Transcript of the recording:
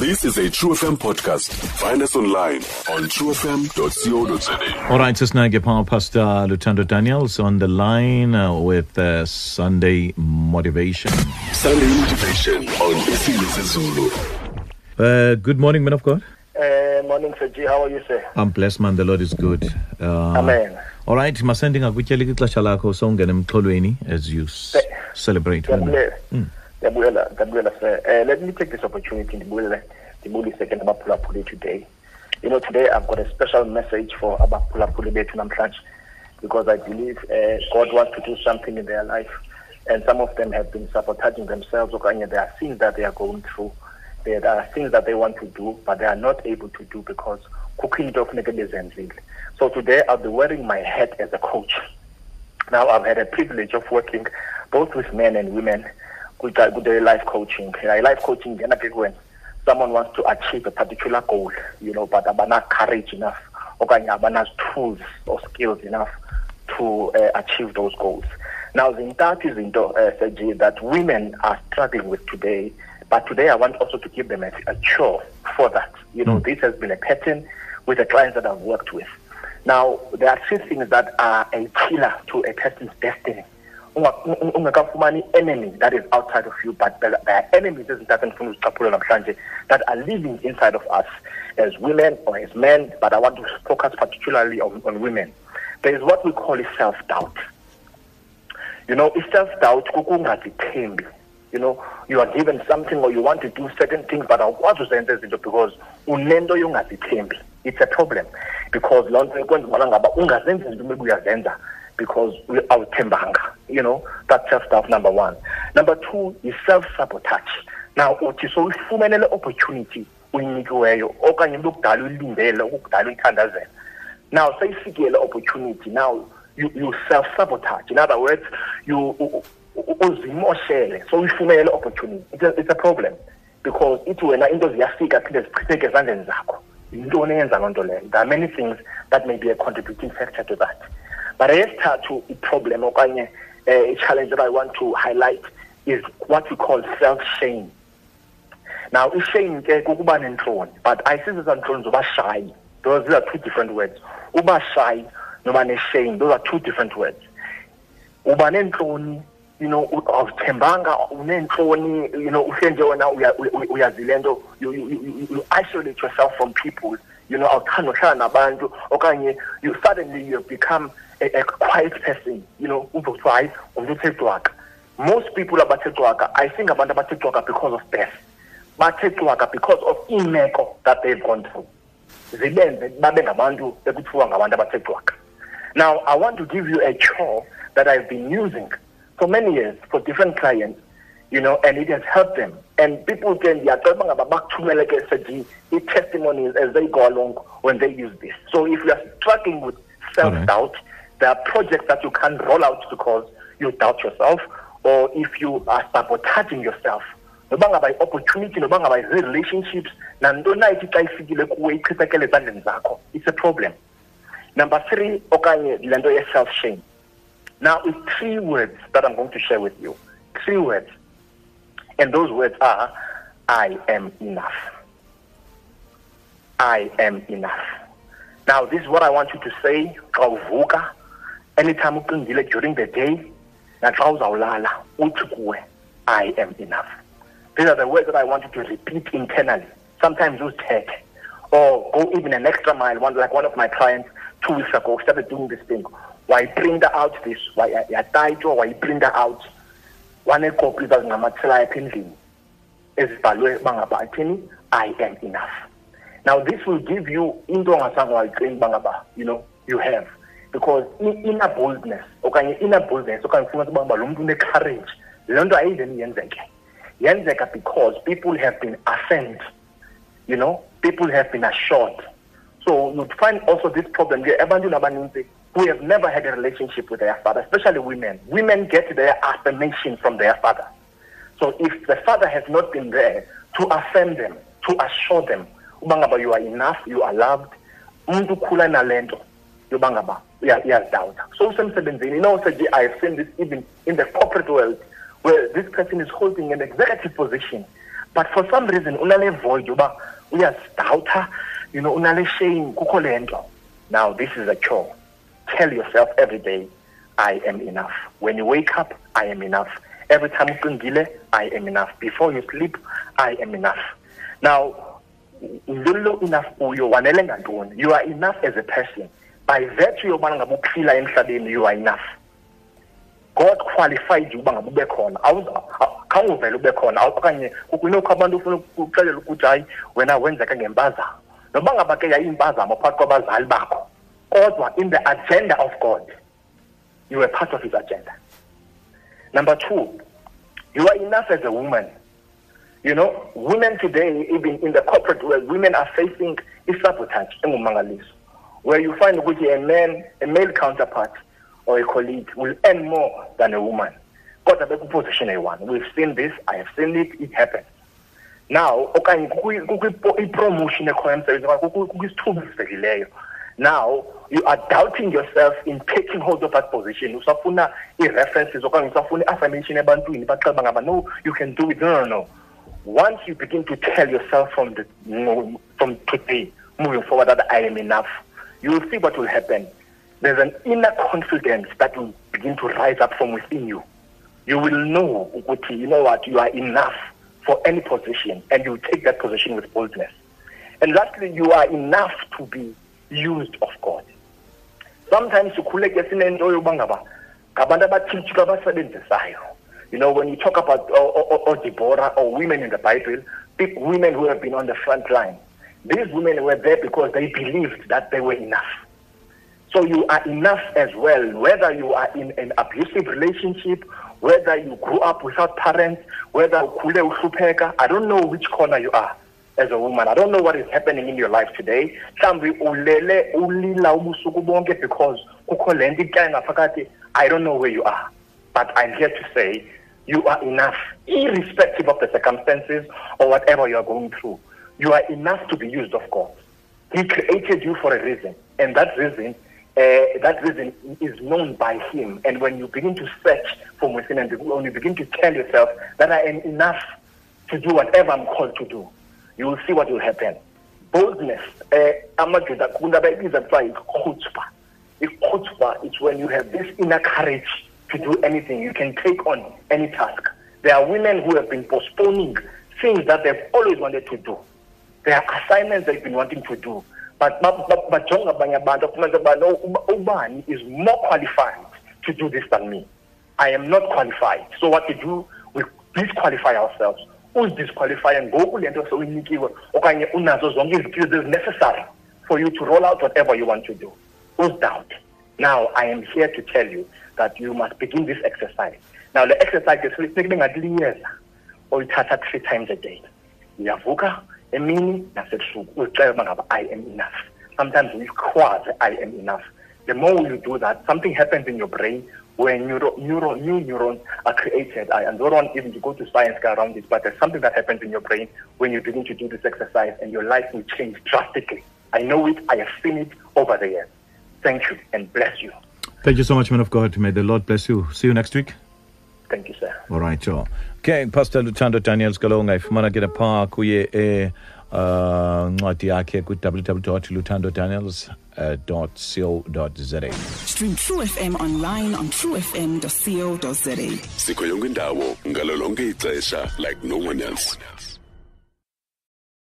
This is a True FM podcast. Find us online on truefm.co.za. All right, Sisnage Power Pastor Luthando Daniels on the line uh, with uh, Sunday Motivation. Sunday motivation on Isingisi Zulu. Uh, good morning, man of God. Uh, morning, Sir G. How are you, sir? I'm blessed, man. The Lord is good. Uh, Amen. All right, masending akutyela ixesha lakho songena emxholweni as you s- celebrate. Ndiyabulela. Mm. Sir. Uh, let me take this opportunity ndibulele ndibulise ke nabaphulaphuli today. You know, today I've got a special message for abaphulaphuli bethu namhlanje because I believe uh, God wants to do something in their life and some of them have been sabotaging themselves okanye there are things that they are going through. There are things that they want to do but they are not able to do because kukho into ekufuneka bezenzile. So today I'll be wearing my hat as a coach. Now, I've had a privilege of working both with men and women with, uh, the life coaching. Uh, life coaching, then when someone wants to achieve a particular goal, you know, but abana courage enough, or abana tools or skills enough to uh, achieve those goals. Now, the entire into uh, Sir G, that women are struggling with today, but today I want also to give them a, a chore for that. You know, this has been a pattern with the clients that I've worked with. Now, there are three things that are a killer to a person's destiny. Unga- un- ungakafumani enemy that is outside of you, but there are enemies ezintathu endifuna uzicaphule namhlanje that are living inside of us as women or as men, but I want to focus particularly on, on women. There is what we call self-doubt. You know, self-doubt kukungazithembi. You know, you are given something or you want to do certain things, but awukwazi uzenza izinto because unento yongazithembi. It's a problem because loo nto ikwenza ubana ngaba ungazenzi izinto maybe uyazenza because we awuthembanga. You know, that's self-doubt number one. Number two is self-sabotage. Now, uthi so uyifumene le opportunity uyinikiweyo okanye into okudala uyilindele okudala uyithandazela now seyifikile opportunity now you, you self-sabotage in other words you uzimoshele so uyifumene le opportunity it's a, it's a problem because ithi wena into ziyafika phinde zichitheke ezandleni zakho there are many things that may be a contributing factor to that but eyesithathu iproblem okanye uh, challenge that i want to highlight is what we call self-shame. Now shame ishame ke kukuba nentloni but ayisizo zantloni zoba shy. Those are two different words. Uba shy noba neshame those are two different words. Uba nentloni you know awuzithembanga uneentloni you know you, you, you, you isolate yourself from people you know awuthanda uhlala nabantu okanye you suddenly you have become a, a quiet person you know uve kuthiwa hayi ngumntu uthe cwaka most people abathe cwaka i think abantu abathe cwaka because of death. Bathe cwaka because of iimeko that they've gone through. Zibenze babe ngabantu ekuthiwa ngabantu abathe cwaka now i want to give you a chore that i've been using for many years for different clients you know and it has helped them. And people can ndiyacela uba bakuthumele ke seji i-testimonies as they go along when they use this. So if you are struggling with self-doubt there are projects that you can roll out because you doubt yourself or if you are sabotaging yourself. Noba ngaba i-opportunity noba ngaba zii-relationships nantoni na ithi xa ifikile kuwe ichithekele ezandleni zakho? It's a problem. Number three okanye le nto ye-self shame now it's three words that i'm going to share with you. Three words and those words are i am enough i am enough now this is what i want you to say xa uvuka anytime ucingile during the day naxa uzawulala uthi kuwe i am enough these are the words that I want you to repeat internally. Sometimes use tech or go even an extra mile. One like one of my clients two weeks ago started doing this thing. Why print out this? Why I, title? Why print that out? One copy that ngamathela ephendlini ezibhalwe bangaba athini I am enough. Now this will give you into ongasanga wayiqini bangaba you know you have because i- inner boldness okanye inner boldness okanye ufuna uba ngaba lo muntu une-courage le nto ayiveni yenzeke yenzeka because people have been affirmed you know people have been assured so you'd find also this problem ke ebantwini abaninzi who have never had a relationship with their father especially women. Women get their affirmation from their father. So if the father has not been there to affirm them to assure them uba ngaba you are enough you are loved umuntu ukhula nale nto yoba ngaba uya- uyazidawuta so usemsebenzini. You know i have seen this even in the corporate world where this person is holding an executive position but for some reason unale void yoba uyazidawutha you know unale shame kukho now this is a cure tell yourself every day i am enough. When you wake up i am enough. Every time ucingile i am enough. Before you sleep i am enough. Now enough you are enough as a person. By virtue emhlabeni you are enough. God qualified you uba ngabe khona. Khawunguvele ube khona. Okanye kunokho abantu ufuna ukuxelela ukuthi hayi wena wenzeka ngempazamo. Noba ngaba ke yayimpazamo phakathi kwabazali bakho kodwa in the agenda of god you were part of his agenda number two you are enough as a woman you know women today even in the corporate world women are facing i-sabotage engumangaliso where you find a man a male counterpart or a colleague will earn more than a woman kodwa bekuposition eyi-one we've seen this i have seen it it happens now okanye i-promotion ekhoyo emsebenzini kukho isithuba esivekileyo now you are doubting yourself in taking hold of that position usafuna i-references okanye usafuna i-affirmation ebantwini ngaba no you can do it no no no once you begin to tell yourself from the from today moving forward that i am enough you will see what will happen there's an inner confidence that will begin to rise up from within you. You will know, Uguti, you know what, you are enough for any position, and you take that position with boldness. And lastly, you are enough to be used of God. Sometimes ukhuleke sinento yoba ngaba ngabantu. You know, when you talk about or, or, or Deborah or women in the Bible, big women who have been on the front line, these women were there because they believed that they were enough. So you are enough as well, whether you are in an abusive relationship, whether you grew up without parents, whether I don't know which corner you are as a woman. I don't know what is happening in your life today. Ulele because I don't know where you are. But I'm here to say you are enough, irrespective of the circumstances or whatever you are going through. You are enough to be used of God. He created you for a reason, and that reason uh, that reason is known by him. And when you begin to search from within and when you begin to tell yourself that I am enough to do whatever I'm called to do, you will see what will happen. Boldness, uh, amajuda kundabayibiza kuthiwa ikhutshpa. Ikhutshpa is when you have this inner courage to do anything. You can take on any task. There are women who have been postponing things that they've always wanted to do. There are assignments they've been wanting to do but bajonga abanye abantu afumanise uba no ubani is more qualified to do this than me i am not qualified so what we do we disqualify ourselves uzidisqualifye ngoku le nto sowuyinikiwe okanye unazo zonke izikills ezinecessary for you to roll out whatever you want to do. Uzidoubt now i am here to tell you that you must begin this exercise. Now le exercise ke funeka ibe ngathi liyeza oyithatha three times a day. Uyavuka emini nasebusuku uzixele uba ngaba i am enough. Sometimes uyikhwaze i am enough. The more you do that something happens in your brain where neuro, neuro, new neurons are created. I, and don't want even to go to science around this, but there's something that happens in your brain when you begin to do this exercise and your life will change drastically. I know it. I have seen it over the years. Thank you and bless you. Thank you so much, man of God. May the Lord bless you. See you next week. Thank you, sir. All right, sure. Okay, Pastor Luthando Daniels Galonga ifumana ke lapha eh, kuye e uh ncwadi yakhe ku www.luthandodaniels.co.za. Stream True FM online on truefm.co.za. sikho yonke indawo ngalo lonke ixesha like no one else